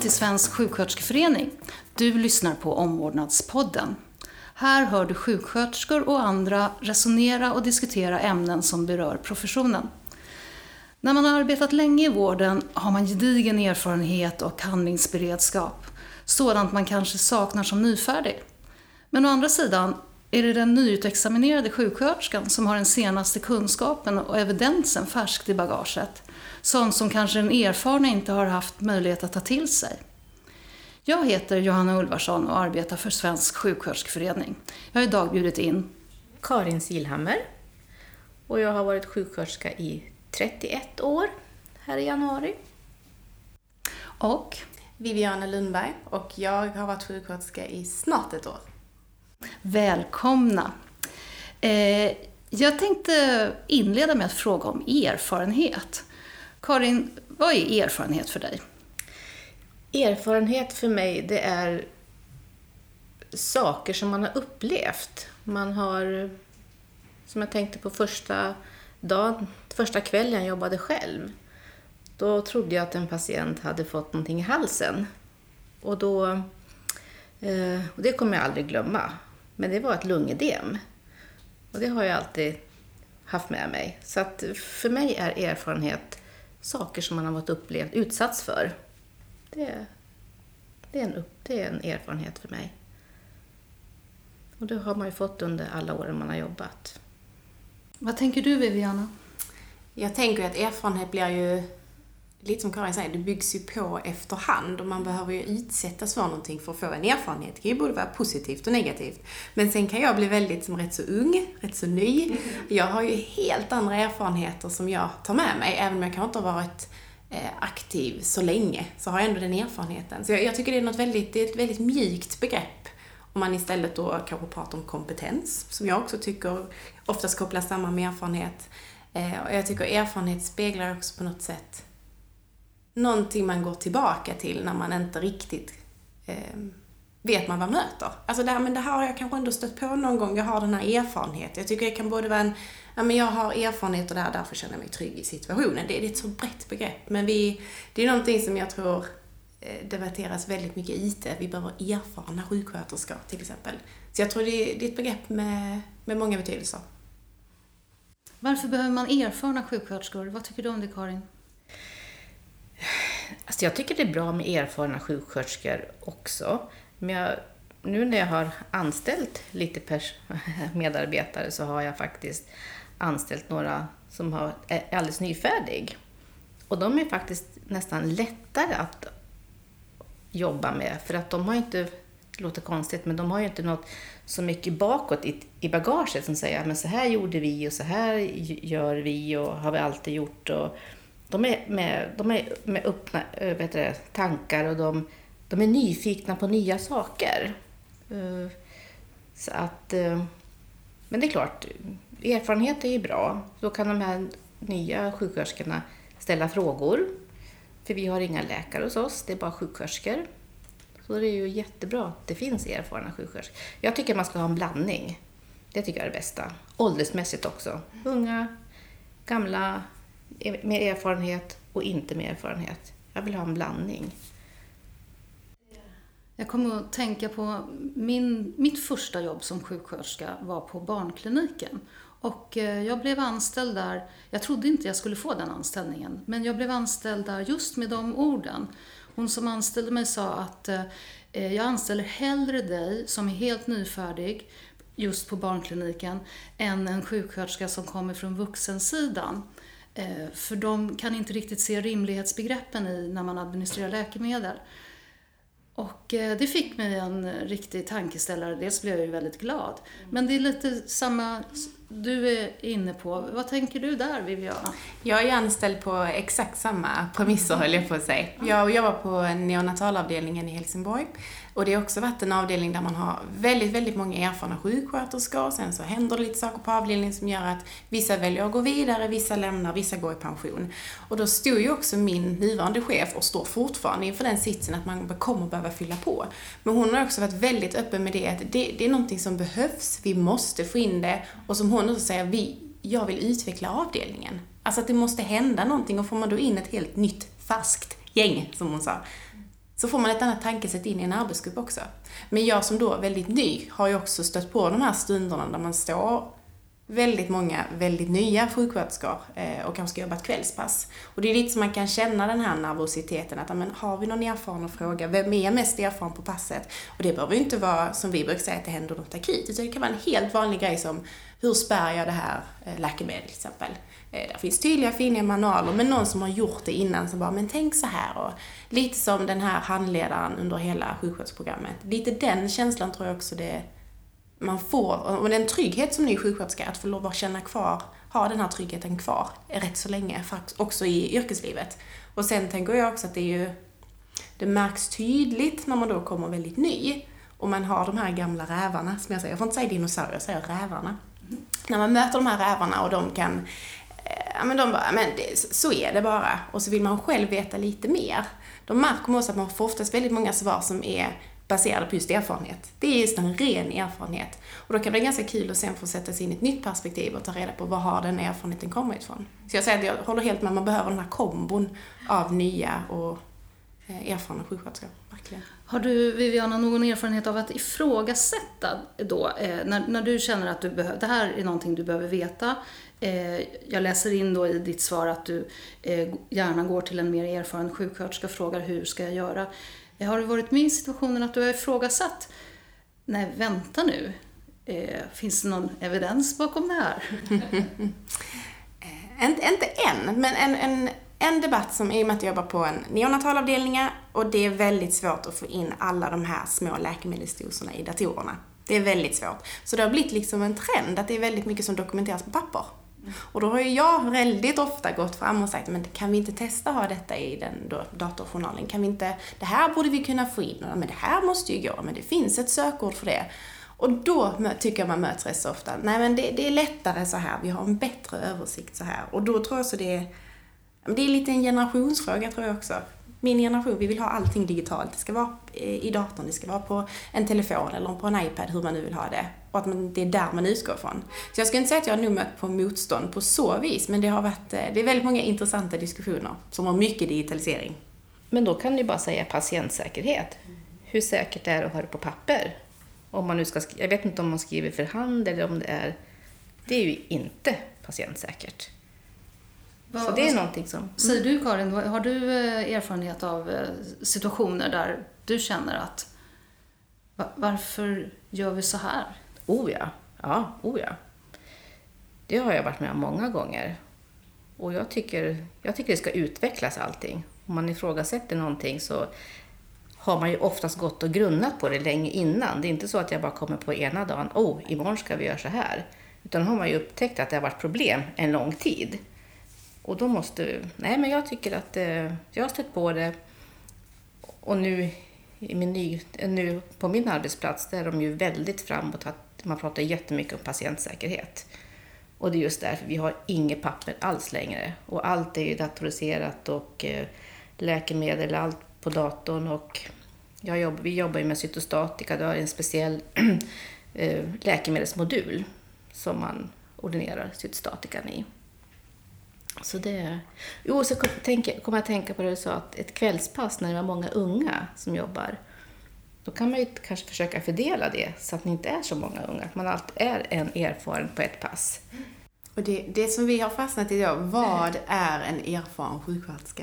Välkommen till Svensk sjuksköterskeförening. Du lyssnar på Omvårdnadspodden. Här hör du sjuksköterskor och andra resonera och diskutera ämnen som berör professionen. När man har arbetat länge i vården har man gedigen erfarenhet och handlingsberedskap. Sådant man kanske saknar som nyfärdig. Men å andra sidan är det den nyutexaminerade sjuksköterskan som har den senaste kunskapen och evidensen färskt i bagaget. Sånt som kanske den erfarna inte har haft möjlighet att ta till sig. Jag heter Johanna Ulvarsson och arbetar för Svensk sjuksköterskeförening. Jag har idag bjudit in Karin Silhammer och jag har varit sjuksköterska i 31 år här i januari. Och Viviana Lundberg och jag har varit sjuksköterska i snart ett år. Välkomna! Eh, jag tänkte inleda med att fråga om erfarenhet. Karin, vad är erfarenhet för dig? Erfarenhet för mig, det är saker som man har upplevt. Man har, som jag tänkte på första dagen, första kvällen jag jobbade själv. Då trodde jag att en patient hade fått någonting i halsen. Och då, eh, och det kommer jag aldrig glömma. Men det var ett lungedem. Och det har jag alltid haft med mig. Så att för mig är erfarenhet saker som man har varit upplevt, utsatts för. Det, det, är en, det är en erfarenhet för mig. Och det har man ju fått under alla åren man har jobbat. Vad tänker du Viviana? Jag tänker att erfarenhet blir ju, lite som Karin säger, det byggs ju på efterhand och man behöver ju utsättas för någonting för att få en erfarenhet. Det kan ju både vara positivt och negativt. Men sen kan jag bli väldigt, som rätt så ung, rätt så ny. Jag har ju helt andra erfarenheter som jag tar med mig, även om jag kanske inte har varit eh, aktiv så länge, så har jag ändå den erfarenheten. Så jag, jag tycker det är något väldigt, det är ett väldigt mjukt begrepp. Om man istället då kanske pratar om kompetens, som jag också tycker oftast kopplas samman med erfarenhet. Eh, och jag tycker erfarenhet speglar också på något sätt någonting man går tillbaka till när man inte riktigt eh, vet man vad man möter. Alltså det här, men det här har jag kanske ändå stött på någon gång, jag har den här erfarenheten. Jag tycker det kan både vara en, ja men jag har erfarenhet och där, därför känner jag mig trygg i situationen. Det, det är ett så brett begrepp, men vi, det är någonting som jag tror eh, debatteras väldigt mycket i IT. Vi behöver erfarna sjuksköterskor till exempel. Så jag tror det är, det är ett begrepp med, med många betydelser. Varför behöver man erfarna sjuksköterskor? Vad tycker du om det Karin? Alltså jag tycker det är bra med erfarna sjuksköterskor också. Men jag, nu när jag har anställt lite medarbetare så har jag faktiskt anställt några som har, är alldeles nyfärdig. Och de är faktiskt nästan lättare att jobba med för att de har inte, det låter konstigt, men de har ju inte något så mycket bakåt i, i bagaget som säger men så här gjorde vi och så här gör vi och har vi alltid gjort. Och de är med, de är med öppna eh, vet det, tankar och de, de är nyfikna på nya saker. Eh, så att, eh, men det är klart, erfarenhet är ju bra. Då kan de här nya sjuksköterskorna ställa frågor. För vi har inga läkare hos oss, det är bara sjuksköterskor. Så det är ju jättebra att det finns erfarna sjuksköterskor. Jag tycker man ska ha en blandning. Det tycker jag är det bästa. Åldersmässigt också. Unga, gamla, med erfarenhet och inte med erfarenhet. Jag vill ha en blandning. Jag kommer att tänka på min, mitt första jobb som sjuksköterska var på barnkliniken. Och eh, jag blev anställd där, jag trodde inte jag skulle få den anställningen, men jag blev anställd där just med de orden. Hon som anställde mig sa att eh, eh, jag anställer hellre dig som är helt nyfärdig just på barnkliniken än en sjuksköterska som kommer från vuxensidan. Eh, för de kan inte riktigt se rimlighetsbegreppen i när man administrerar läkemedel. Och eh, det fick mig en riktig tankeställare. Dels blev jag ju väldigt glad. Men det är lite samma du är inne på. Vad tänker du där, Viviana? Jag är anställd på exakt samma premisser, höll jag på att säga. Jag jobbar på neonatalavdelningen i Helsingborg. Och det har också varit en avdelning där man har väldigt, väldigt många erfarna sjuksköterskor. Sen så händer det lite saker på avdelningen som gör att vissa väljer att gå vidare, vissa lämnar, vissa går i pension. Och då stod ju också min nuvarande chef, och står fortfarande inför den sitsen, att man kommer behöva fylla på. Men hon har också varit väldigt öppen med det, att det, det är någonting som behövs, vi måste få in det. Och som hon också säger, vi, jag vill utveckla avdelningen. Alltså att det måste hända någonting och får man då in ett helt nytt, färskt gäng, som hon sa, så får man ett annat tankesätt in i en arbetsgrupp också. Men jag som då är väldigt ny har ju också stött på de här stunderna där man står väldigt många väldigt nya sjuksköterskor eh, och kanske ska jobba ett kvällspass. Och det är lite som man kan känna den här nervositeten att men, har vi någon erfaren att fråga, vem är mest erfaren på passet? Och det behöver ju inte vara som vi brukar säga att det händer något akut, utan det kan vara en helt vanlig grej som hur spär jag det här eh, läkemedlet till exempel? Eh, det finns tydliga, fina manualer, men någon som har gjort det innan som bara, men tänk så här. Och lite som den här handledaren under hela sjuksköterskeprogrammet. Lite den känslan tror jag också det man får, och den trygghet som ny sjuksköterska, att få lov att känna kvar, ha den här tryggheten kvar rätt så länge, också i yrkeslivet. Och sen tänker jag också att det är ju, det märks tydligt när man då kommer väldigt ny och man har de här gamla rävarna, som jag säger, jag får inte säga dinosaurier, jag säger rävarna. Mm. När man möter de här rävarna och de kan, Eh, ja men de bara, men det, så är det bara. Och så vill man själv veta lite mer. Då märker man också att man får oftast väldigt många svar som är baserade på just erfarenhet. Det är just en ren erfarenhet. Och då kan det vara ganska kul att sen få sätta sig in i ett nytt perspektiv och ta reda på var har den erfarenheten kommit ifrån. Så jag säger att jag håller helt med, man behöver den här kombon av nya och eh, erfarna sjuksköterskor. Verkligen. Har du, Viviana, någon erfarenhet av att ifrågasätta då, eh, när, när du känner att du behöver, det här är någonting du behöver veta. Eh, jag läser in då i ditt svar att du eh, gärna går till en mer erfaren sjuksköterska och frågar hur ska jag göra. Eh, har du varit med i situationen att du har ifrågasatt, nej vänta nu, eh, finns det någon evidens bakom det här? Eh, inte, inte än, men en, en, en debatt som, i och med att jag jobbar på en neonatalavdelning och det är väldigt svårt att få in alla de här små läkemedelsdoserna i datorerna. Det är väldigt svårt. Så det har blivit liksom en trend att det är väldigt mycket som dokumenteras på papper. Och då har ju jag väldigt ofta gått fram och sagt, men kan vi inte testa att ha detta i den då, datorjournalen? Kan vi inte, det här borde vi kunna få in, men det här måste ju gå, men det finns ett sökord för det. Och då tycker jag man möts rätt så ofta, nej men det, det, är lättare så här, vi har en bättre översikt så här. Och då tror jag så det är, det är lite en generationsfråga tror jag också min generation, vi vill ha allting digitalt. Det ska vara eh, i datorn, det ska vara på en telefon eller på en iPad, hur man nu vill ha det. Och att man, det är där man utgår ifrån. Så jag skulle inte säga att jag har mött på motstånd på så vis, men det har varit, eh, det är väldigt många intressanta diskussioner som har mycket digitalisering. Men då kan du bara säga patientsäkerhet. Hur säkert är det att ha det på papper? Om man nu ska, jag vet inte om man skriver för hand eller om det är... Det är ju inte patientsäkert. Vad, så det är någonting som... Säger du Karin, har du eh, erfarenhet av eh, situationer där du känner att varför gör vi så här? Oh ja, ja, oh ja. Det har jag varit med om många gånger. Och jag tycker, jag tycker det ska utvecklas allting. Om man ifrågasätter någonting så har man ju oftast gått och grunnat på det länge innan. Det är inte så att jag bara kommer på ena dagen, oh, imorgon ska vi göra så här. Utan har man ju upptäckt att det har varit problem en lång tid. Och då måste... Nej, men jag tycker att eh, jag har stött på det. Och nu, i min ny, nu på min arbetsplats där är de ju väldigt framåt. Att man pratar jättemycket om patientsäkerhet. Och det är just därför vi har inget papper alls längre. Och allt är ju datoriserat och eh, läkemedel, allt på datorn. Och jag jobb, vi jobbar ju med cytostatika, det är en speciell eh, läkemedelsmodul som man ordinerar cytostatikan i. Så det... Jo, så kom, tänk, kom jag att tänka på det du sa, att ett kvällspass när det var många unga som jobbar, då kan man ju kanske försöka fördela det så att det inte är så många unga, att man alltid är en erfaren på ett pass. Och det, det som vi har fastnat i då, vad är en erfaren sjuksköterska?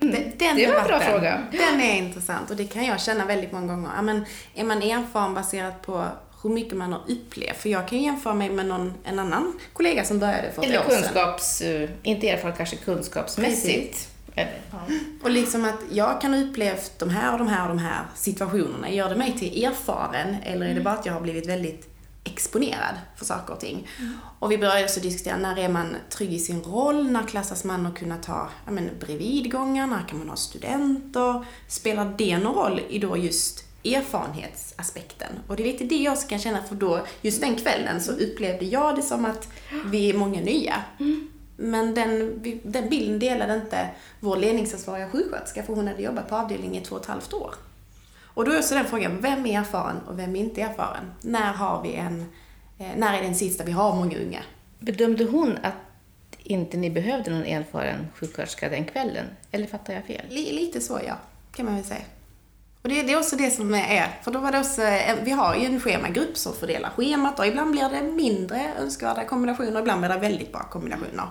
Mm, den det var en bra fråga. Den är intressant och det kan jag känna väldigt många gånger. Ja, men är man erfaren baserat på hur mycket man har upplevt. För jag kan jämföra mig med någon, en annan kollega som började för ett Eller år kunskaps, sedan. Eh, inte erfaren kanske kunskapsmässigt. Eller, ja. Och liksom att jag kan ha upplevt de här och de här och de här situationerna. Gör det mig till erfaren eller är det bara att jag har blivit väldigt exponerad för saker och ting. Mm. Och vi började också diskutera, när är man trygg i sin roll? När klassas man att kunna ta ja, men, bredvidgångar? När kan man ha studenter? Spelar det någon roll i då just erfarenhetsaspekten. Och det är lite det jag också kan känna, för då, just den kvällen så upplevde jag det som att vi är många nya. Mm. Men den, den bilden delade inte vår ledningsansvariga sjuksköterska, för hon hade jobbat på avdelningen i två och ett halvt år. Och då är också den frågan, vem är erfaren och vem är inte erfaren? När har vi en, eh, när är den sista vi har många unga? Bedömde hon att inte ni behövde någon erfaren sjuksköterska den kvällen? Eller fattar jag fel? Lite så, ja. Kan man väl säga. Och det, det, är också det som är, för då var det också, vi har ju en schemagrupp som fördelar schemat och ibland blir det mindre önskvärda kombinationer och ibland blir det väldigt bra kombinationer.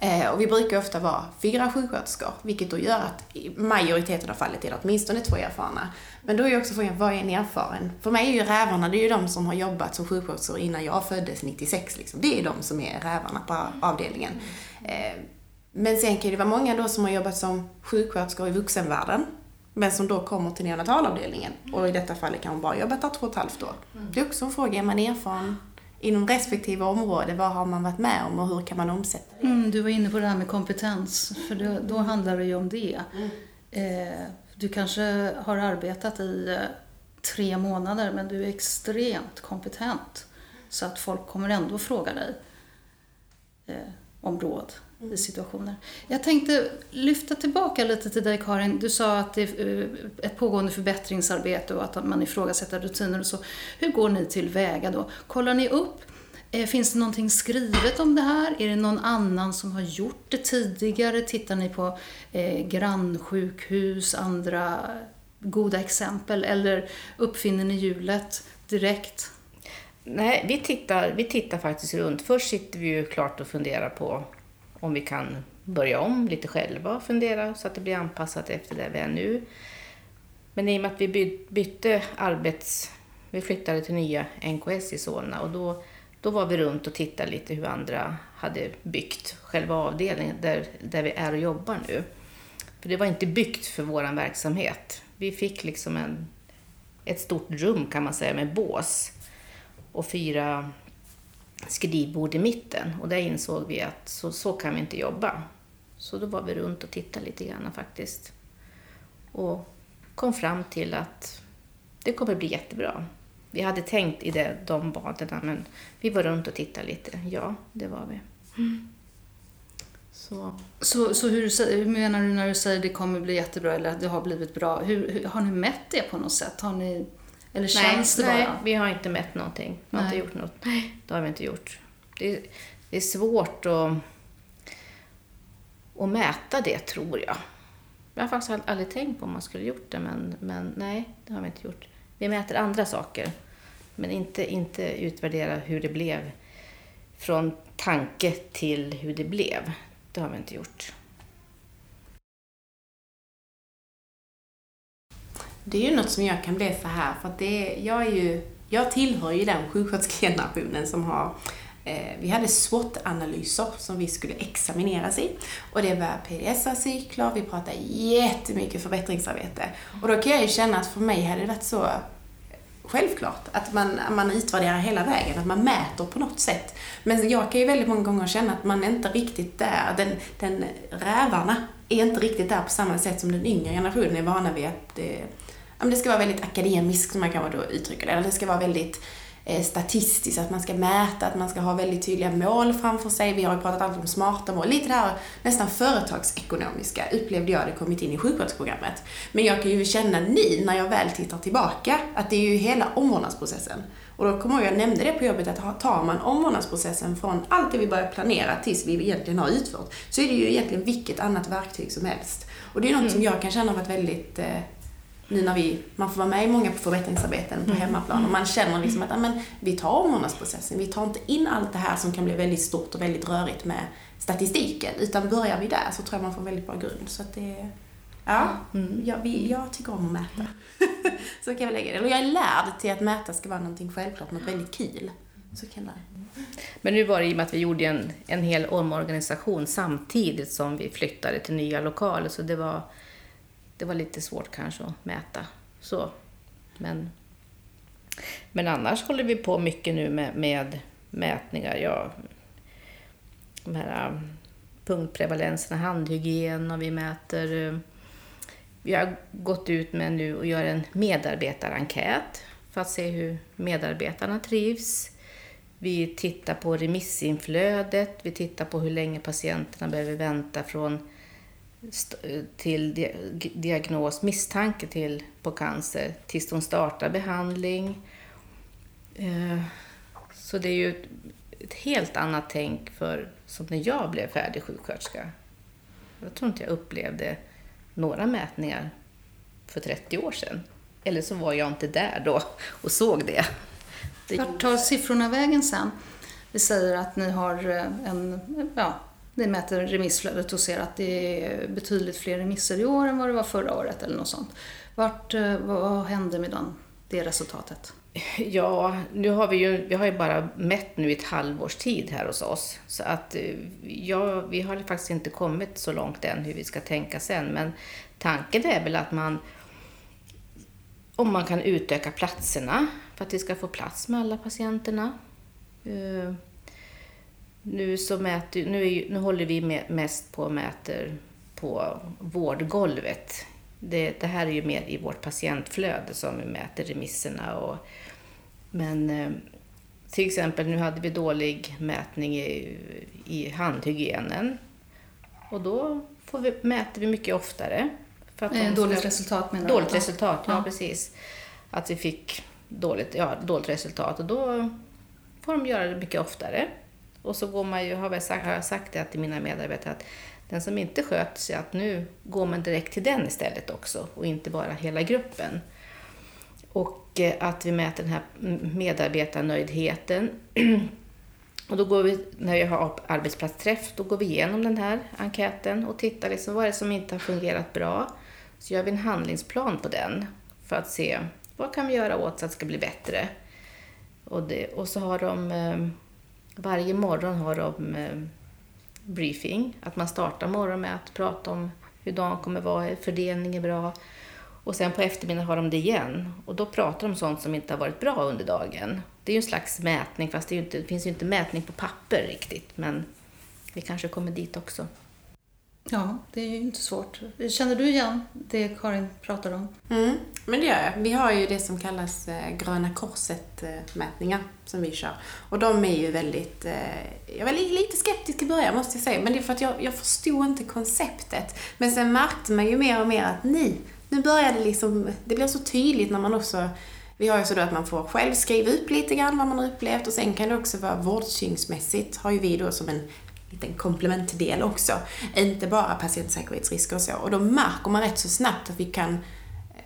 Mm. Eh, och vi brukar ofta vara fyra sjuksköterskor, vilket då gör att i majoriteten av fallet är det åtminstone två erfarna. Men då är ju också frågan, vad är en erfaren? För mig är ju rävarna, det är ju de som har jobbat som sjuksköterskor innan jag föddes 96 liksom. Det är de som är rävarna på avdelningen. Eh, men sen kan det vara många då som har jobbat som sjuksköterskor i vuxenvärlden men som då kommer till neonatalavdelningen och i detta fallet kanske bara jobbat där två och ett halvt år. Mm. Det är också en fråga, är man erfaren inom respektive område, vad har man varit med om och hur kan man omsätta det? Mm, du var inne på det här med kompetens, för då, då handlar det ju om det. Mm. Eh, du kanske har arbetat i eh, tre månader men du är extremt kompetent så att folk kommer ändå fråga dig eh, om råd i situationer. Jag tänkte lyfta tillbaka lite till dig Karin. Du sa att det är eh, ett pågående förbättringsarbete och att man ifrågasätter rutiner och så. Hur går ni tillväga då? Kollar ni upp? Eh, finns det någonting skrivet om det här? Är det någon annan som har gjort det tidigare? Tittar ni på eh, grannsjukhus, andra goda exempel eller uppfinner ni hjulet direkt? Nej, vi tittar, vi tittar faktiskt runt. Först sitter vi ju klart och funderar på om vi kan börja om lite själva och fundera så att det blir anpassat efter det vi är nu. Men i och med att vi bytte arbets... Vi flyttade till nya NKS i Solna och då, då var vi runt och tittade lite hur andra hade byggt själva avdelningen där, där vi är och jobbar nu. För det var inte byggt för vår verksamhet. Vi fick liksom en, ett stort rum kan man säga med bås och fyra skrivbord i mitten och där insåg vi att så, så kan vi inte jobba. Så då var vi runt och tittade lite grann faktiskt. Och kom fram till att det kommer bli jättebra. Vi hade tänkt i det, de banorna men vi var runt och tittade lite. Ja, det var vi. Mm. Så, så, så hur, hur, menar du när du säger att det kommer bli jättebra eller att det har blivit bra? Hur, hur, har ni mätt det på något sätt? Har ni eller känns nej, det bara? Nej, vi har inte mätt någonting. Vi har inte gjort något. Det har vi inte gjort. Det är, det är svårt att, att mäta det, tror jag. Jag har faktiskt aldrig tänkt på om man skulle gjort det, men, men nej, det har vi inte gjort. Vi mäter andra saker, men inte, inte utvärdera hur det blev från tanke till hur det blev. Det har vi inte gjort. Det är ju något som jag kan bli så här, för att det, jag är ju, jag tillhör ju den sjuksköterskegenerationen som har eh, vi hade SWOT-analyser som vi skulle examineras i. Och det var PDSA-cykler, vi pratade jättemycket förbättringsarbete. Och då kan jag ju känna att för mig hade det varit så självklart att man, man utvärderar hela vägen, att man mäter på något sätt. Men jag kan ju väldigt många gånger känna att man är inte riktigt där. Den, den rävarna är inte riktigt där på samma sätt som den yngre generationen är vana vid att eh, det, det ska vara väldigt akademiskt, som man kan då uttrycka det. Eller det ska vara väldigt eh, statistiskt, att man ska mäta, att man ska ha väldigt tydliga mål framför sig. Vi har ju pratat alltid om smarta mål. Lite det här nästan företagsekonomiska upplevde jag det kommit in i sjuksköterskeprogrammet. Men jag kan ju känna nu, när jag väl tittar tillbaka, att det är ju hela omvårdnadsprocessen. Och då kommer jag, jag nämnde det på jobbet, att tar man omvårdnadsprocessen från allt det vi börjar planera tills vi egentligen har utfört, så är det ju egentligen vilket annat verktyg som helst. Och det är något mm. som jag kan känna har varit väldigt eh, nu när vi, man får vara med i många förbättringsarbeten på mm. hemmaplan och man känner liksom att amen, vi tar omvårdnadsprocessen, vi tar inte in allt det här som kan bli väldigt stort och väldigt rörigt med statistiken, utan börjar vi där så tror jag man får väldigt bra grund. Så att det, ja, mm. jag, vi, jag tycker om att mäta. så kan vi lägga det. Och jag är lärd till att mäta ska vara någonting självklart, något väldigt kul. Så kan det. Men nu var det i och med att vi gjorde en, en hel omorganisation samtidigt som vi flyttade till nya lokaler, så det var det var lite svårt kanske att mäta. Så. Men, men annars håller vi på mycket nu med, med mätningar. Ja, de här äh, punktprevalenserna, handhygien och vi mäter... Äh, vi har gått ut med nu och gör en medarbetarenkät för att se hur medarbetarna trivs. Vi tittar på remissinflödet, vi tittar på hur länge patienterna behöver vänta från till diagnos, misstanke till på cancer tills de startar behandling. Eh, så det är ju ett helt annat tänk för som när jag blev färdig sjuksköterska. Jag tror inte jag upplevde några mätningar för 30 år sedan. Eller så var jag inte där då och såg det. det Vart tar siffrorna vägen sen? Vi säger att ni har eh, en, ja, ni mäter remissflödet och ser att det är betydligt fler remisser i år än vad det var förra året eller något sånt. Vart, eh, vad hände med den, det resultatet? Ja, nu har vi ju, vi har ju bara mätt nu i ett halvårs tid här hos oss. Så att eh, ja, vi har faktiskt inte kommit så långt än hur vi ska tänka sen. Men tanken är väl att man, om man kan utöka platserna för att vi ska få plats med alla patienterna. Eh, nu, så mäter, nu, är, nu håller vi med, mest på och mäter på vårdgolvet. Det, det, här är ju mer i vårt patientflöde som vi mäter remisserna. Och, men eh, till exempel nu hade vi dålig mätning i, i handhygienen. Och då får vi, mäter vi mycket oftare. För att eh, dåligt resultat menar du? Dåligt resultat, ja, ja precis. Att vi fick dåligt, ja, dåligt resultat och då får de göra det mycket oftare. Och så går man ju, har, sagt, har jag sagt det till mina medarbetare att den som inte sköter sig, att nu går man direkt till den istället också och inte bara hela gruppen. Och eh, att vi mäter den här medarbetarnöjdheten. Och då går vi, när vi har arbetsplatsträff, då går vi igenom den här enkäten och tittar liksom, vad är det som inte har fungerat bra. Så gör vi en handlingsplan på den för att se vad kan vi göra åt så att det ska bli bättre. Och, det, och så har de eh, varje morgon har de eh, briefing, att man startar morgonen med att prata om hur dagen kommer vara, fördelning är bra. Och sen på eftermiddagen har de det igen och då pratar de om sånt som inte har varit bra under dagen. Det är ju en slags mätning, fast det, inte, det finns ju inte mätning på papper riktigt, men vi kanske kommer dit också. Ja, det är ju inte svårt. Känner du igen det Karin pratar om? Mm, men det gör jag. Vi har ju det som kallas eh, Gröna Korset-mätningar som vi kör. Och de är ju väldigt... Eh, jag var lite skeptisk i början måste jag säga, men det är för att jag, jag förstod inte konceptet. Men sen märkte man ju mer och mer att nej, nu börjar det liksom... Det blir så tydligt när man också vi har ju så då att man får själv skriva upp lite grann vad man har upplevt och sen kan det också vara vårdtyngdsmässigt, har ju vi då som en liten komplementdel också. Inte bara patientsäkerhetsrisker och så. Och då märker man rätt så snabbt att vi kan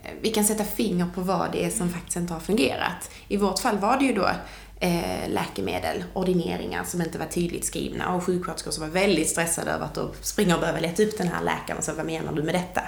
eh, vi kan sätta finger på vad det är som faktiskt inte har fungerat. I vårt fall var det ju då eh, läkemedel, ordineringar som inte var tydligt skrivna och sjuksköterskor som var väldigt stressade över att då springa och behöva leta upp den här läkaren och säga vad menar du med detta?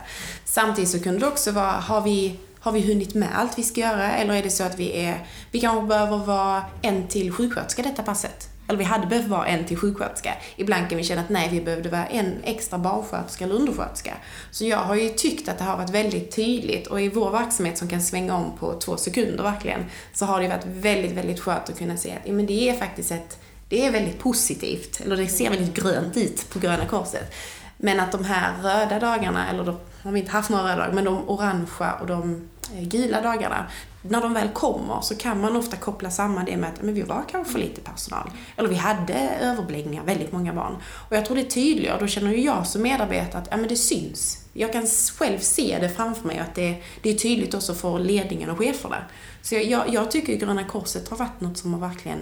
Samtidigt så kunde det också vara, har vi har vi hunnit med allt vi ska göra eller är det så att vi är, vi kanske behöver vara en till sjuksköterska detta passet? Eller vi hade behövt vara en till sjuksköterska. Ibland kan vi känna att nej, vi behövde vara en extra barnsköterska eller undersköterska. Så jag har ju tyckt att det har varit väldigt tydligt och i vår verksamhet som kan svänga om på två sekunder verkligen, så har det varit väldigt, väldigt skönt att kunna se att men det är faktiskt ett, det är väldigt positivt, eller det ser väldigt grönt ut på Gröna Korset. Men att de här röda dagarna, eller de har vi inte haft några röda dagar, men de orangea och de eh, gula dagarna, när de väl kommer så kan man ofta koppla samman det med att men vi var kanske för lite personal. Eller vi hade överbeläggningar, väldigt många barn. Och jag tror det är tydligare, då känner ju jag som medarbetare att ja, men det syns. Jag kan själv se det framför mig att det, det är tydligt också för ledningen och cheferna. Så jag, jag, jag tycker Gröna Korset har varit något som har verkligen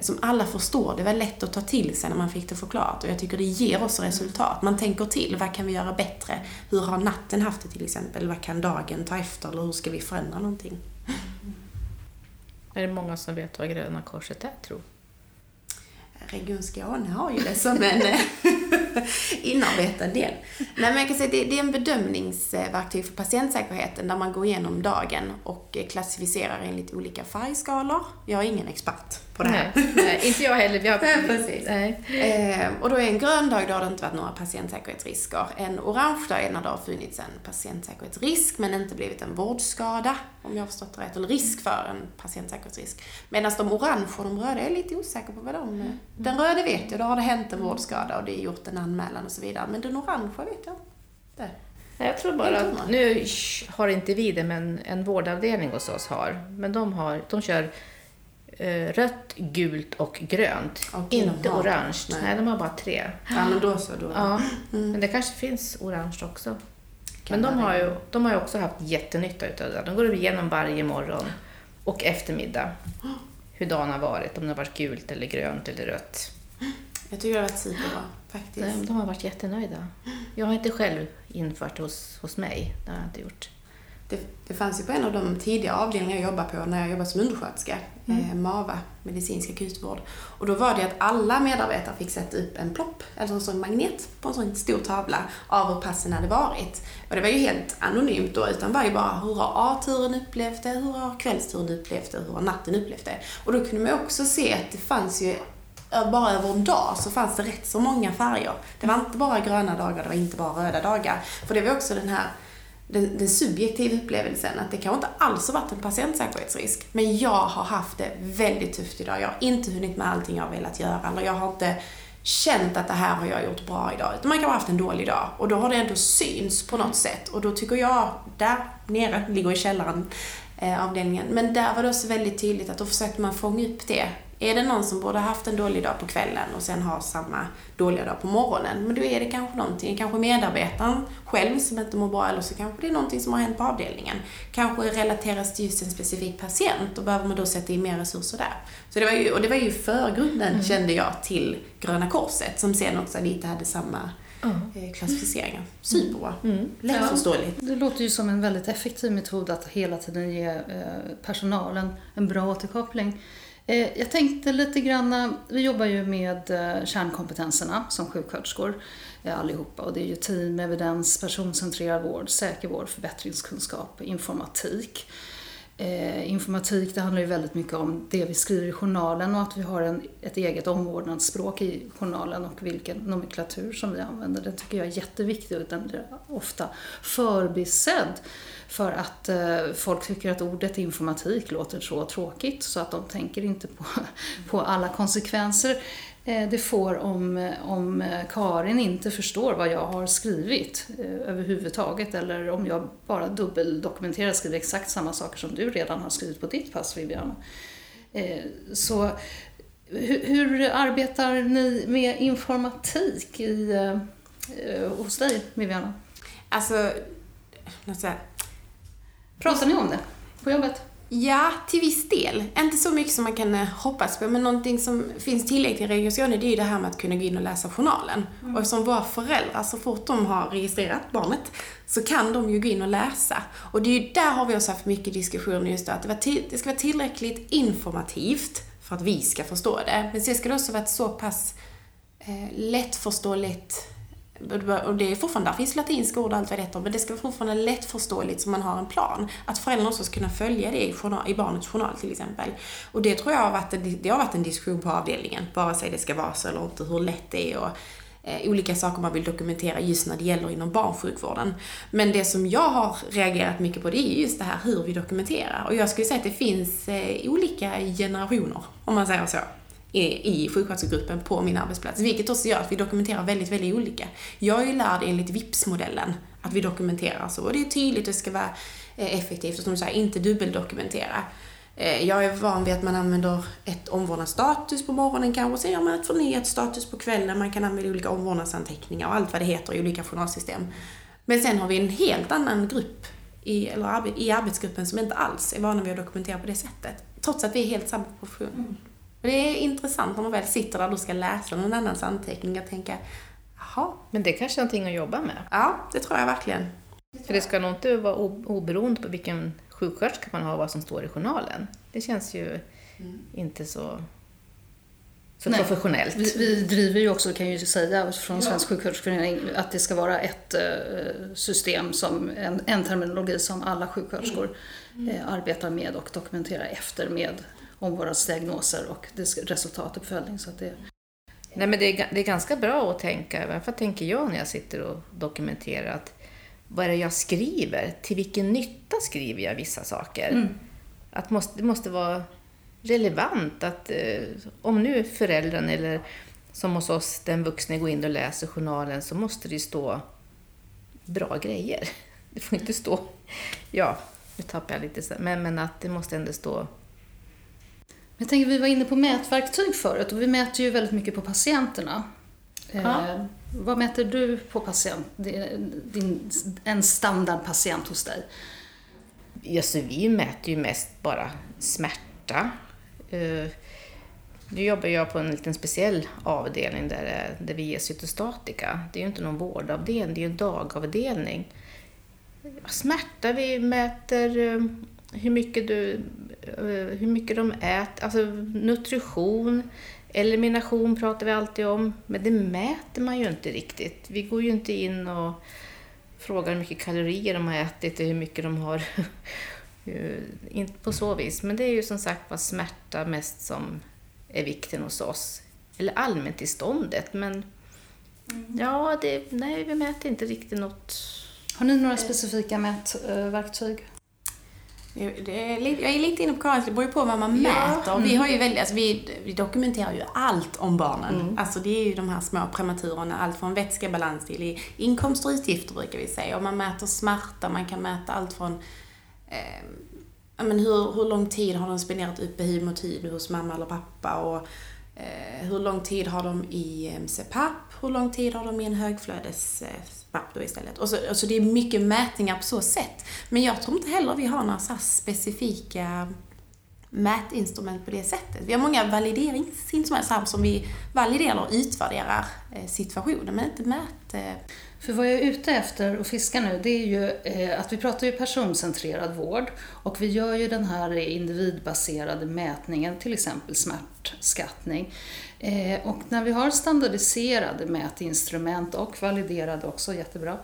som alla förstår. Det var lätt att ta till sig när man fick det förklarat och jag tycker det ger oss resultat. Man tänker till. Vad kan vi göra bättre? Hur har natten haft det till exempel? Vad kan dagen ta efter? Eller hur ska vi förändra någonting? Är det många som vet vad Gröna Korset är, tror Region Skåne har ju det som en eh, inarbetad del. Nej, men jag kan säga det, det är en bedömningsverktyg för patientsäkerheten där man går igenom dagen och klassificerar enligt olika färgskalor. Jag är ingen expert på det här. Nej, nej inte jag heller. Vi har... Precis. Eh, och då är en grön dag, då har det inte varit några patientsäkerhetsrisker. En orange dag är när det har funnits en patientsäkerhetsrisk men inte blivit en vårdskada, om jag har förstått det rätt, eller risk för en patientsäkerhetsrisk. Medan de orange och de röda är lite osäker på vad de... Mm. Den röda vet jag, då har det hänt en vårdskada och det är gjort en anmälan och så vidare. Men den orangea vet jag inte. Jag tror bara att, nu har inte vi det, men en vårdavdelning hos oss har. Men de, har, de kör eh, rött, gult och grönt. Och inte orange. Nej. nej. de har bara tre. Ja, men då så. Då. Ja, mm. men det kanske finns orange också. Kan men de har, ju, de har ju också haft jättenytta utav det. De går igenom varje morgon och eftermiddag hur dagen har varit, om det har varit gult eller grönt eller rött. Jag tycker det har varit superbra, faktiskt. De har varit jättenöjda. Jag har inte själv infört hos, hos mig, det har jag inte gjort. det, det fanns ju på en av de tidiga avdelningar jag jobbade på när jag jobbade som undersköterska, mm. eh, MAVA, medicinsk akutvård. Och då var det att alla medarbetare fick sätta upp en plopp, alltså en sån magnet på en sån stor tavla av hur passen hade varit. Och det var ju helt anonymt då, utan var ju bara hur har A-turen upplevt det, hur har kvällsturen upplevt det, hur har natten upplevt det. Och då kunde man också se att det fanns ju Eh, bara över en dag så fanns det rätt så många färger. Det var inte bara gröna dagar, det var inte bara röda dagar. För det var också den här den, den subjektiva upplevelsen att det kanske inte alls har varit en patientsäkerhetsrisk. Men jag har haft det väldigt tufft idag. Jag har inte hunnit med allting jag har velat göra. Eller jag har inte känt att det här har jag gjort bra idag. Utan man kan ha haft en dålig dag. Och då har det ändå syns på något sätt. Och då tycker jag, där nere, ligger i källaren, eh, avdelningen. Men där var det också väldigt tydligt att då försökte man fånga upp det är det någon som borde haft en dålig dag på kvällen och sen har samma dåliga dag på morgonen, men då är det kanske någonting, kanske medarbetaren själv som inte mår bra, eller så kanske det är någonting som har hänt på avdelningen. Kanske relateras till just en specifik patient och behöver man då sätta in mer resurser där. Så det var ju, och det var ju förgrunden, mm. kände jag, till Gröna Korset, som sen också lite hade samma mm. klassificeringar. Superbra. Mm. Lättförståeligt. Ja, det låter ju som en väldigt effektiv metod att hela tiden ge eh, personalen en bra återkoppling. Eh, jag tänkte lite grann, eh, vi jobbar ju med eh, kärnkompetenserna som sjuksköterskor allihopa och det är ju team, evidens, personcentrerad vård, säker vård, förbättringskunskap, informatik. Informatik det handlar ju väldigt mycket om det vi skriver i journalen och att vi har en, ett eget omvårdnadsspråk i journalen och vilken nomenklatur som vi använder. Det tycker jag är jätteviktigt och den blir ofta förbisedd för att eh, folk tycker att ordet informatik låter så tråkigt så att de tänker inte på, på alla konsekvenser eh, det får om, om Karin inte förstår vad jag har skrivit eh, överhuvudtaget eller om jag bara dubbeldokumenterar och skriver exakt samma saker som du redan har skrivit på ditt pass Viviana. Eh, så hur, hur, arbetar ni med informatik i, eh, hos dig Viviana? Alltså, Pratar ni om det på jobbet? Ja, till viss del. Inte så mycket som man kan eh, hoppas på, men någonting som finns tillgängligt i Region Skåne, det är ju det här med att kunna gå in och läsa journalen. Mm. Och som våra föräldrar, så fort de har registrerat barnet, så kan de ju gå in och läsa. Och det är ju där har vi också haft mycket diskussioner just då, att det, ska vara tillräckligt informativt för att vi ska förstå det. Men sen ska det också vara så pass eh, lättförståeligt och det är fortfarande, där finns latinska ord och allt vad det heter, men det ska vara fortfarande lättförståeligt så man har en plan. Att föräldrarna också ska kunna följa det i, journal, i barnets journal till exempel. Och det tror jag har varit, det har varit en diskussion på avdelningen, vare sig det ska vara så eller inte, hur lätt det är och eh, olika saker man vill dokumentera just när det gäller inom barnsjukvården. Men det som jag har reagerat mycket på det är just det här hur vi dokumenterar. Och jag skulle säga att det finns eh, olika generationer, om man säger så Eh, i sjuksköterskegruppen på min arbetsplats. Vilket också gör att vi dokumenterar väldigt, väldigt olika. Jag är ju lärd enligt VIPS-modellen att vi dokumenterar så. Och det är tydligt och det ska vara eh, effektivt och som du säger, inte dubbeldokumentera. Eh, jag är van vid att man använder ett omvårdnadsstatus på morgonen kanske, sen gör man ett förnyat status på kvällen. Man kan använda olika omvårdnadsanteckningar och allt vad det heter i olika journalsystem. Men sen har vi en helt annan grupp i, eller i arbetsgruppen som inte alls är vana vid att dokumentera på det sättet. Trots att vi är helt samma profession. Mm. Det är intressant när man väl sitter där och ska läsa någon annans anteckning och tänka, jaha. Men det är kanske är någonting att jobba med? Ja, det tror jag verkligen. För det ska nog inte vara oberoende på vilken sjuksköterska man har och vad som står i journalen. Det känns ju mm. inte så, så Nej. professionellt. Vi, vi, driver ju också, kan jag ju säga, från Svensk ja. sjuksköterskeförening att det ska vara ett uh, system, som en, en terminologi som alla sjuksköterskor mm. uh, arbetar med och dokumenterar efter med omvårdnadsdiagnoser och resultatuppföljning. Så att det... Nej, men det är, det är ganska bra att tänka, varför tänker jag när jag sitter och dokumenterar, att vad är det jag skriver? Till vilken nytta skriver jag vissa saker? Mm. Att måste, det måste vara relevant. att eh, Om nu föräldern eller som hos oss, den vuxne går in och läser journalen så måste det stå bra grejer. Det får inte stå, ja, nu tappar jag lite, men, men att det måste ändå stå jag tänker, vi var inne på mätverktyg förut och vi mäter ju väldigt mycket på patienterna. Ja. Eh, vad mäter du på patient, din, en standardpatient hos dig? Alltså, vi mäter ju mest bara smärta. Eh, nu jobbar jag på en liten speciell avdelning där, där vi ger cytostatika. Det är ju inte någon vårdavdelning, det är ju en dagavdelning. smärta, vi mäter eh, hur mycket, du, eh, hur mycket de äter, alltså nutrition, elimination pratar vi alltid om, men det mäter man ju inte riktigt. Vi går ju inte in och frågar hur mycket kalorier de har ätit och hur mycket de har inte på så vis, men det är ju som sagt var smärta mest som är vikten hos oss. Eller allmäntillståndet, men mm. ja, det, nej, vi mäter inte riktigt något. Har ni några specifika mätverktyg? Det är, jag är lite inne på Karin, det beror ju på vad man mäter. Ja. Mm. Vi, har ju väldigt, alltså vi, vi dokumenterar ju allt om barnen. Mm. Alltså det är ju de här små prematurerna, allt från vätskebalans till inkomster och utgifter brukar vi säga. Och man mäter smärta, man kan mäta allt från eh, men hur, hur lång tid har de spenderat uppe mot tid hos mamma eller pappa och Eh, hur lång tid har de i eh, CPAP, hur lång tid har de i en högflödes eh, då istället. Och så, och så det är mycket mätningar på så sätt. Men jag tror inte heller vi har några så specifika mätinstrument på det sättet. Vi har många valideringsinstrument som vi validerar och utvärderar eh, situationen, men inte mät... För vad jag är ute efter och fiskar nu, det är ju eh, att vi pratar ju personcentrerad vård och vi gör ju den här individbaserade mätningen, till exempel smärtskattning. Eh, och när vi har standardiserade mätinstrument och validerade också, jättebra,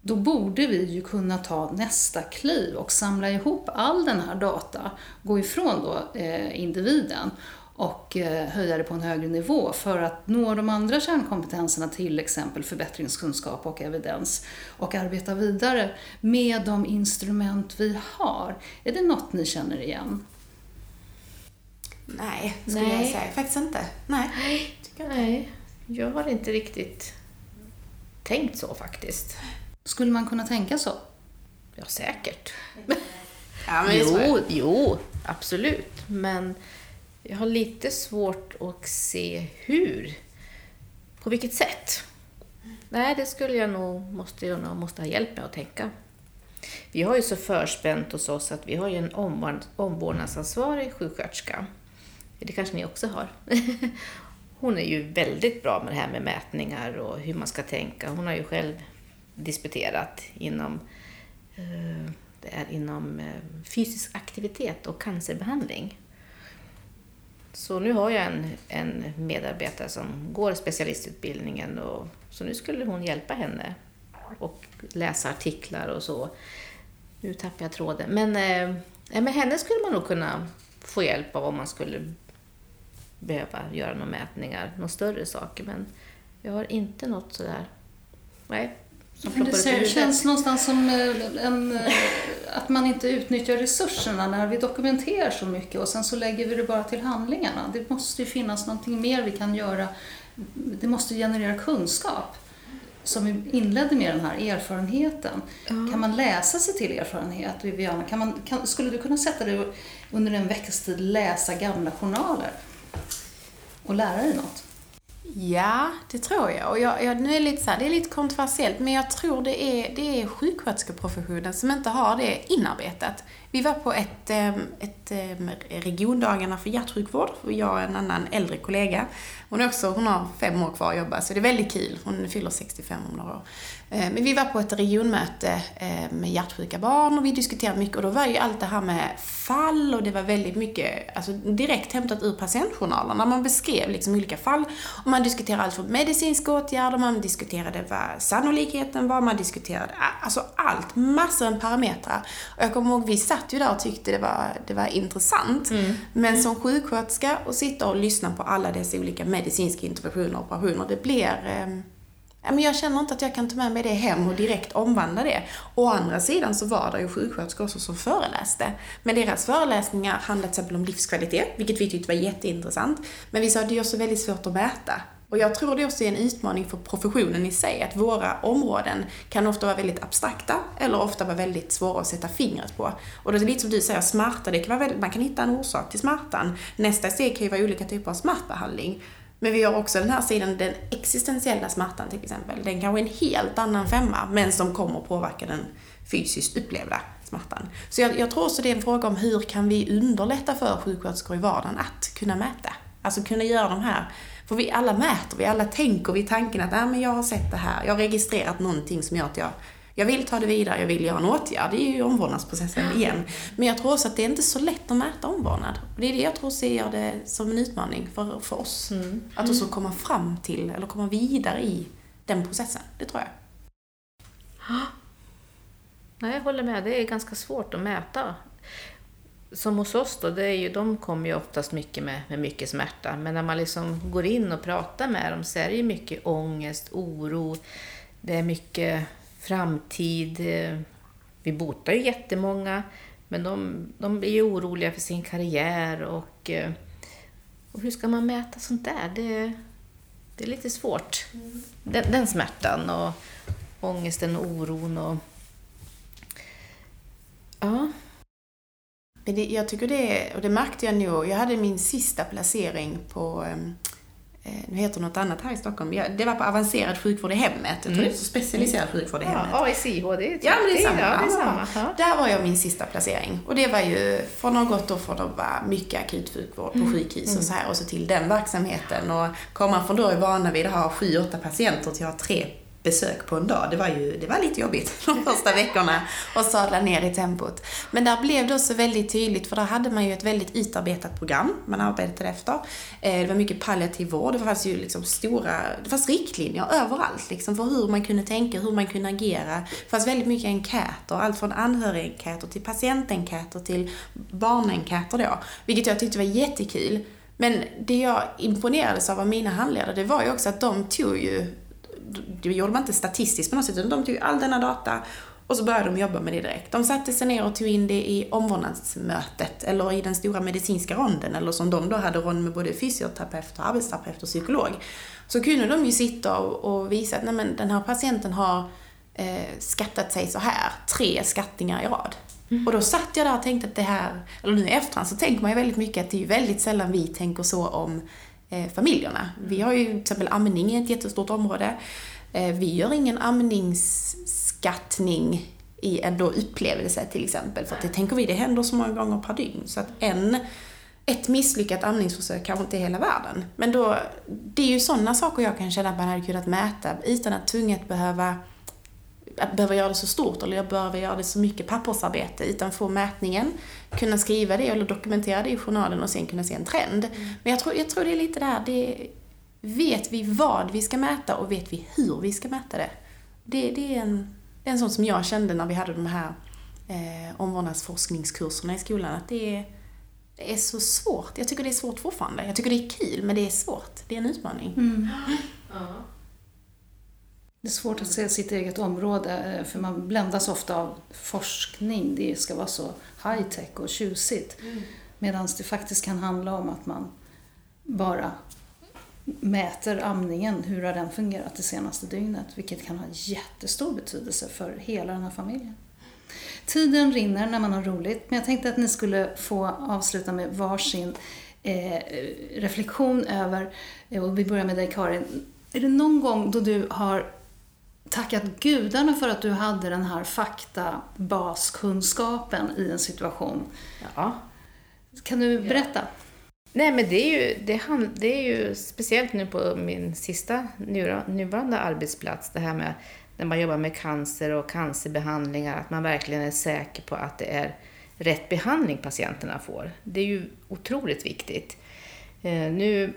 då borde vi ju kunna ta nästa kliv och samla ihop all den här data, gå ifrån då eh, individen och eh, höja det på en högre nivå för att nå de andra kärnkompetenserna, till exempel förbättringskunskap och evidens, och arbeta vidare med de instrument vi har. Är det något ni känner igen? Nej, skulle Nej. jag säga. Faktiskt inte. Nej. Jag. Nej, jag har inte riktigt tänkt så faktiskt. Skulle man kunna tänka så? Ja, säkert. ja, men jo, jo, absolut. Men jag har lite svårt att se hur. På vilket sätt? Nej, det skulle jag nog, måste jag nog måste ha hjälp med att tänka. Vi har ju så förspänt hos oss att vi har ju en omvårdnadsansvarig sjuksköterska. Det kanske ni också har. Hon är ju väldigt bra med det här med mätningar och hur man ska tänka. Hon har ju själv disputerat inom, eh, det är inom eh, fysisk aktivitet och cancerbehandling. Så nu har jag en, en medarbetare som går specialistutbildningen och så nu skulle hon hjälpa henne och läsa artiklar och så. Nu tappar jag tråden. Men eh, med henne skulle man nog kunna få hjälp av om man skulle behöva göra några mätningar, några större saker. Men jag har inte något sådär, nej, men det känns någonstans som eh, en, eh, att man inte utnyttjar resurserna när vi dokumenterar så mycket och sen så lägger vi det bara till handlingarna. Det måste ju finnas någonting mer vi kan göra. Det måste generera kunskap. Som vi inledde med den här erfarenheten. Ja. Kan man läsa sig till erfarenhet, Viviana? Kan man, kan, skulle du kunna sätta dig under en veckas tid läsa gamla journaler och lära dig något? Ja, det tror jag. Och jag, jag, nu är det, lite så här, det är lite kontroversiellt, men jag tror det är, det är sjuksköterskeprofessionen som inte har det inarbetat. Vi var på ett, ehm, ett ehm, regiondagarna för hjärtsjukvård, och jag och en annan äldre kollega. Hon, är också, hon har fem år kvar att jobba, så det är väldigt kul. Hon fyller 65 om några år. Ehm, men vi var på ett regionmöte med hjärtsjuka barn och vi diskuterade mycket och då var ju allt det här med fall och det var väldigt mycket alltså, direkt hämtat ur patientjournalerna. Man beskrev liksom olika fall och man diskuterade allt från medicinska åtgärder, man diskuterade vad sannolikheten var, man diskuterade alltså allt, massor av parametrar. Och jag kommer ihåg, vi satt ju där och tyckte det var, det var intressant. Mm. Men som sjuksköterska och sitta och lyssna på alla dessa olika medicinska interventioner och operationer, det blir eh, men jag känner inte att jag kan ta med mig det hem och direkt omvandla det. Å andra sidan så var det ju sjuksköterskor också som föreläste. Men deras föreläsningar handlade till exempel om livskvalitet, vilket vi tyckte var jätteintressant. Men vi sa att det är också väldigt svårt att mäta. Och jag tror det också är en utmaning för professionen i sig, att våra områden kan ofta vara väldigt abstrakta eller ofta vara väldigt svåra att sätta fingret på. Och det är lite som du säger, smärta, det kan vara väldigt, man kan hitta en orsak till smärtan. Nästa steg kan ju vara olika typer av smärtbehandling. Men vi har också den här sidan, den existentiella smärtan till exempel. Den kanske är en helt annan femma, men som kommer påverka den fysiskt upplevda smärtan. Så jag, jag tror också det är en fråga om hur kan vi underlätta för sjuksköterskor i vardagen att kunna mäta? Alltså kunna göra de här för vi alla mäter, vi alla tänker vid tanken att ah, men jag har sett det här, jag har registrerat någonting som gör att jag Jag vill ta det vidare, jag vill göra en åtgärd. Det är ju omvårdnadsprocessen igen. Men jag tror också att det är inte så lätt att mäta omvårdnad. Det är det jag tror ser det som en utmaning för, för oss. Mm. Att också komma fram till, eller komma vidare i den processen. Det tror jag. Nej, jag håller med. Det är ganska svårt att mäta. Som hos oss då, det är ju, de kommer ju oftast mycket med, med mycket smärta. Men när man liksom går in och pratar med dem så är det ju mycket ångest, oro, det är mycket framtid. Vi botar ju jättemånga, men de, de är ju oroliga för sin karriär och, och hur ska man mäta sånt där? Det, det är lite svårt. Mm. Den, den smärtan och ångesten och oron och Ja. Men det, jag tycker det, och det märkte jag nog, jag hade min sista placering på ehm, eh, nu heter det något annat här i Stockholm. Det var på avancerad sjukvård i hemmet. Jag tror mm. det är så specialiserad sjukvård i hemmet. Ja, AICH, det är Ja, men det är samma. Ja, det är samma. Ja. Där var jag min sista placering. Och det var ju från att ha gått då från att vara mycket akutsjukvård på mm. sjukhus och mm. så här och så till den verksamheten. Och komma från då är vana vid att ha sju, åtta patienter till att ha tre besök på en dag. Det var ju det var lite jobbigt de första veckorna och sadla ner i tempot. Men där blev det också väldigt tydligt för där hade man ju ett väldigt utarbetat program man arbetade efter. Eh, det var mycket palliativ vård, det fanns ju liksom stora, det fanns riktlinjer överallt liksom för hur man kunde tänka, hur man kunde agera. Det fanns väldigt mycket enkäter, allt från anhörigenkäter till patientenkäter till barnenkäter då. Vilket jag tyckte var jättekul. Men det jag imponerades av av mina handledare, det var ju också att de tog ju det gjorde man inte statistiskt på något sätt, utan de tog all denna data och så började de jobba med det direkt. De satte sig ner och tog in det i omvårdnadsmötet, eller i den stora medicinska ronden, eller som de då hade rond med både fysioterapeut, arbetsterapeut och psykolog. Så kunde de ju sitta och, och visa att nej, men den här patienten har eh, skattat sig så här, tre skattningar i rad. Mm. Och då satt jag där och tänkte att det här, eller nu i efterhand så tänker man ju väldigt mycket att det är väldigt sällan vi tänker så om eh, familjerna. Vi har ju till exempel amning i ett jättestort område. Eh, vi gör ingen amningsskattning i en då upplevelse till exempel. För att det tänker vi, det händer så många gånger per dygn. Så att en, ett misslyckat amningsförsök kanske inte är hela världen. Men då, det är ju sådana saker jag kan känna att man hade kunnat mäta utan att tvunget behöva behöva göra det så stort eller jag behöver göra det så mycket pappersarbete utan få mätningen, kunna skriva det eller dokumentera det i journalen och sen kunna se en trend. Mm. Men jag tror, jag tror det är lite där, det, vet vi vad vi ska mäta och vet vi hur vi ska mäta det? Det, det är, en, det är en sån som jag kände när vi hade de här eh, omvårdnadsforskningskurserna i skolan, att det är, det är så svårt. Jag tycker det är svårt fortfarande. Jag tycker det är kul, men det är svårt. Det är en utmaning. Mm. Ja. Det är svårt att se sitt eget område, eh, för man bländas ofta av forskning. Det ska vara så high-tech och tjusigt. Mm. Medan det faktiskt kan handla om att man bara mäter amningen, hur har den fungerat det senaste dygnet? Vilket kan ha jättestor betydelse för hela den här familjen. Tiden rinner när man har roligt, men jag tänkte att ni skulle få avsluta med varsin eh, reflektion över, eh, och vi börjar med dig Karin. Är det någon gång då du har tackat gudarna för att du hade den här faktabaskunskapen i en situation? Ja. Kan du berätta? Ja. Nej, men det är ju, det, det är ju speciellt nu på min sista nuvarande arbetsplats, det här med när man jobbar med cancer och cancerbehandlingar, att man verkligen är säker på att det är rätt behandling patienterna får. Det är ju otroligt viktigt. Eh, nu,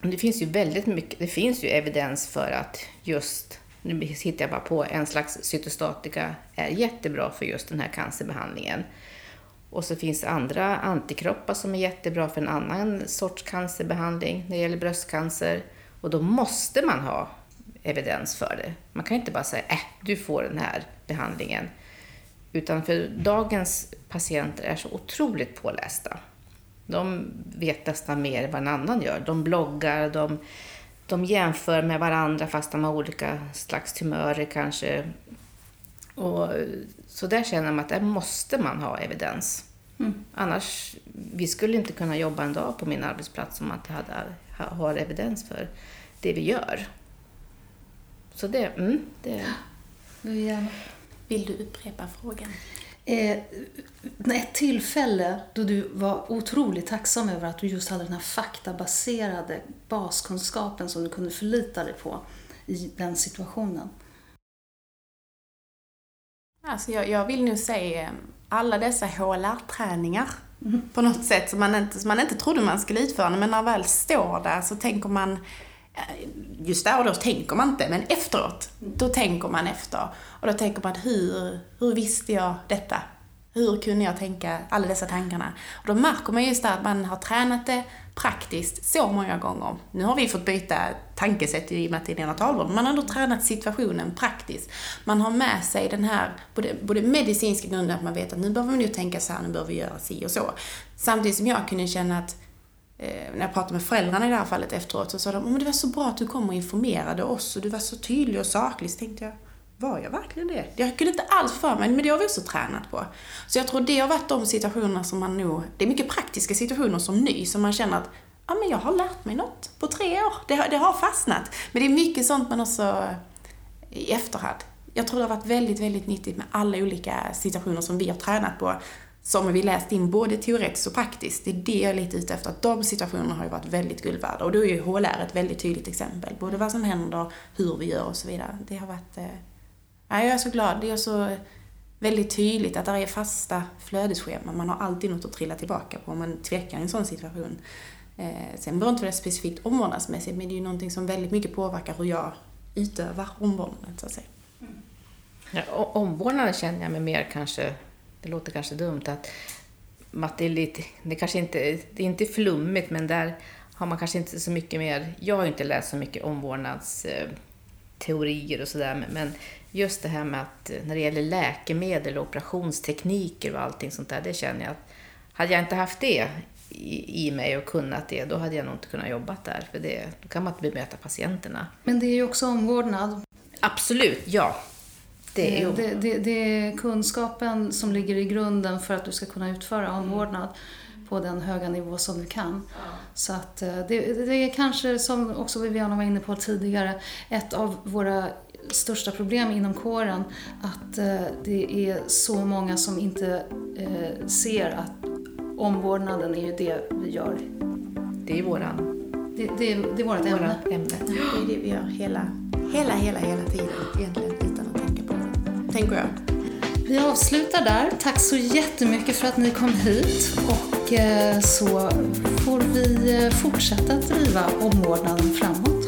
det finns ju väldigt mycket, det finns ju evidens för att just, nu hittar jag bara på, en slags cytostatika är jättebra för just den här cancerbehandlingen. Och så finns det andra antikroppar som är jättebra för en annan sorts cancerbehandling när det gäller bröstcancer. Och då måste man ha evidens för det. Man kan inte bara säga äh, du får den här behandlingen. Utan för dagens patienter är så otroligt pålästa. De vet nästan mer än vad en annan gör. De bloggar, de, de jämför med varandra fast de har olika slags tumörer kanske. Och så där känner man att där måste man ha evidens. Mm. Annars, vi skulle inte kunna jobba en dag på min arbetsplats om att jag hade, har evidens för det vi gör. Så det, mm, det... Vill du upprepa frågan? Eh, ett tillfälle då du var otroligt tacksam över att du just hade den här faktabaserade baskunskapen som du kunde förlita dig på i den situationen. Alltså jag, jag vill nog säga alla dessa HLR-träningar mm. på något sätt som man, inte, som man inte trodde man skulle utföra. Men när man väl står där så tänker man, eh, just där och då tänker man inte, men efteråt, då tänker man efter. Och då tänker man, hur, hur visste jag detta? Hur kunde jag tänka alla dessa tankarna? Och då märker man just att man har tränat det praktiskt så många gånger. Nu har vi fått byta tankesätt i och med att det är neonatalvård, man har ändå tränat situationen praktiskt. Man har med sig den här, både, både medicinska grunden, att man vet att nu behöver vi nu tänka så här, nu behöver vi göra si och så. Samtidigt som jag kunde känna att eh, när jag pratade med föräldrarna i det här fallet efteråt så sa de, men det var så bra att du kom och informerade oss och du var så tydlig och saklig. Så tänkte jag, var jag verkligen det? Jag kunde inte alls för mig, men det har vi också tränat på. Så jag tror det har varit de situationerna som man nog, det är mycket praktiska situationer som ny, som man känner att ja, men jag har lärt mig något på tre år. Det, det har fastnat. Men det är mycket sånt man också eh, i efterhand. Jag tror det har varit väldigt, väldigt nyttigt med alla olika situationer som vi har tränat på som vi läst in både teoretiskt och praktiskt. Det är det jag är lite ute efter, att de situationerna har ju varit väldigt guld värda. Och då är ju HLR ett väldigt tydligt exempel. Både vad som händer, hur vi gör och så vidare. Det har varit eh, jag är så glad. Det är så väldigt tydligt att det är fasta flödesscheman. Man har alltid något att trilla tillbaka på om man tvekar i en sån situation. Eh, sen behöver inte vara specifikt omvårdnadsmässigt, men det är ju någonting som väldigt mycket påverkar hur jag utövar omvårdnaden, så att säga. Ja, omvårdnaden känner jag mig mer kanske, det låter kanske dumt, att, att det är lite, det kanske inte, det är inte flummigt, men där har man kanske inte så mycket mer, jag har ju inte läst så mycket omvårdnads... Eh, omvårdnadsteorier och sådär, men just det här med att när det gäller läkemedel och operationstekniker och allting sånt där, det känner jag att hade jag inte haft det i, i mig och kunnat det, då hade jag nog inte kunnat jobba där. För det, då kan man inte bemöta patienterna. Men det är ju också omvårdnad. Absolut, ja. Det är, ju... det, det, det är kunskapen som ligger i grunden för att du ska kunna utföra omvårdnad på den höga nivå som du kan. Ja. Så att eh, det, det är kanske, som också Viviana var inne på tidigare, ett av våra största problem inom kåren att eh, det är så många som inte eh, ser att omvårdnaden är ju det vi gör. Det är våran... Det, det, det är vårt ämne. ämne. Det är det vi gör hela, hela, hela, hela tiden egentligen utan att tänka på det. Tänker jag. Vi avslutar där. Tack så jättemycket för att ni kom hit och Eh, så får vi eh, fortsätta driva omvårdnaden framåt.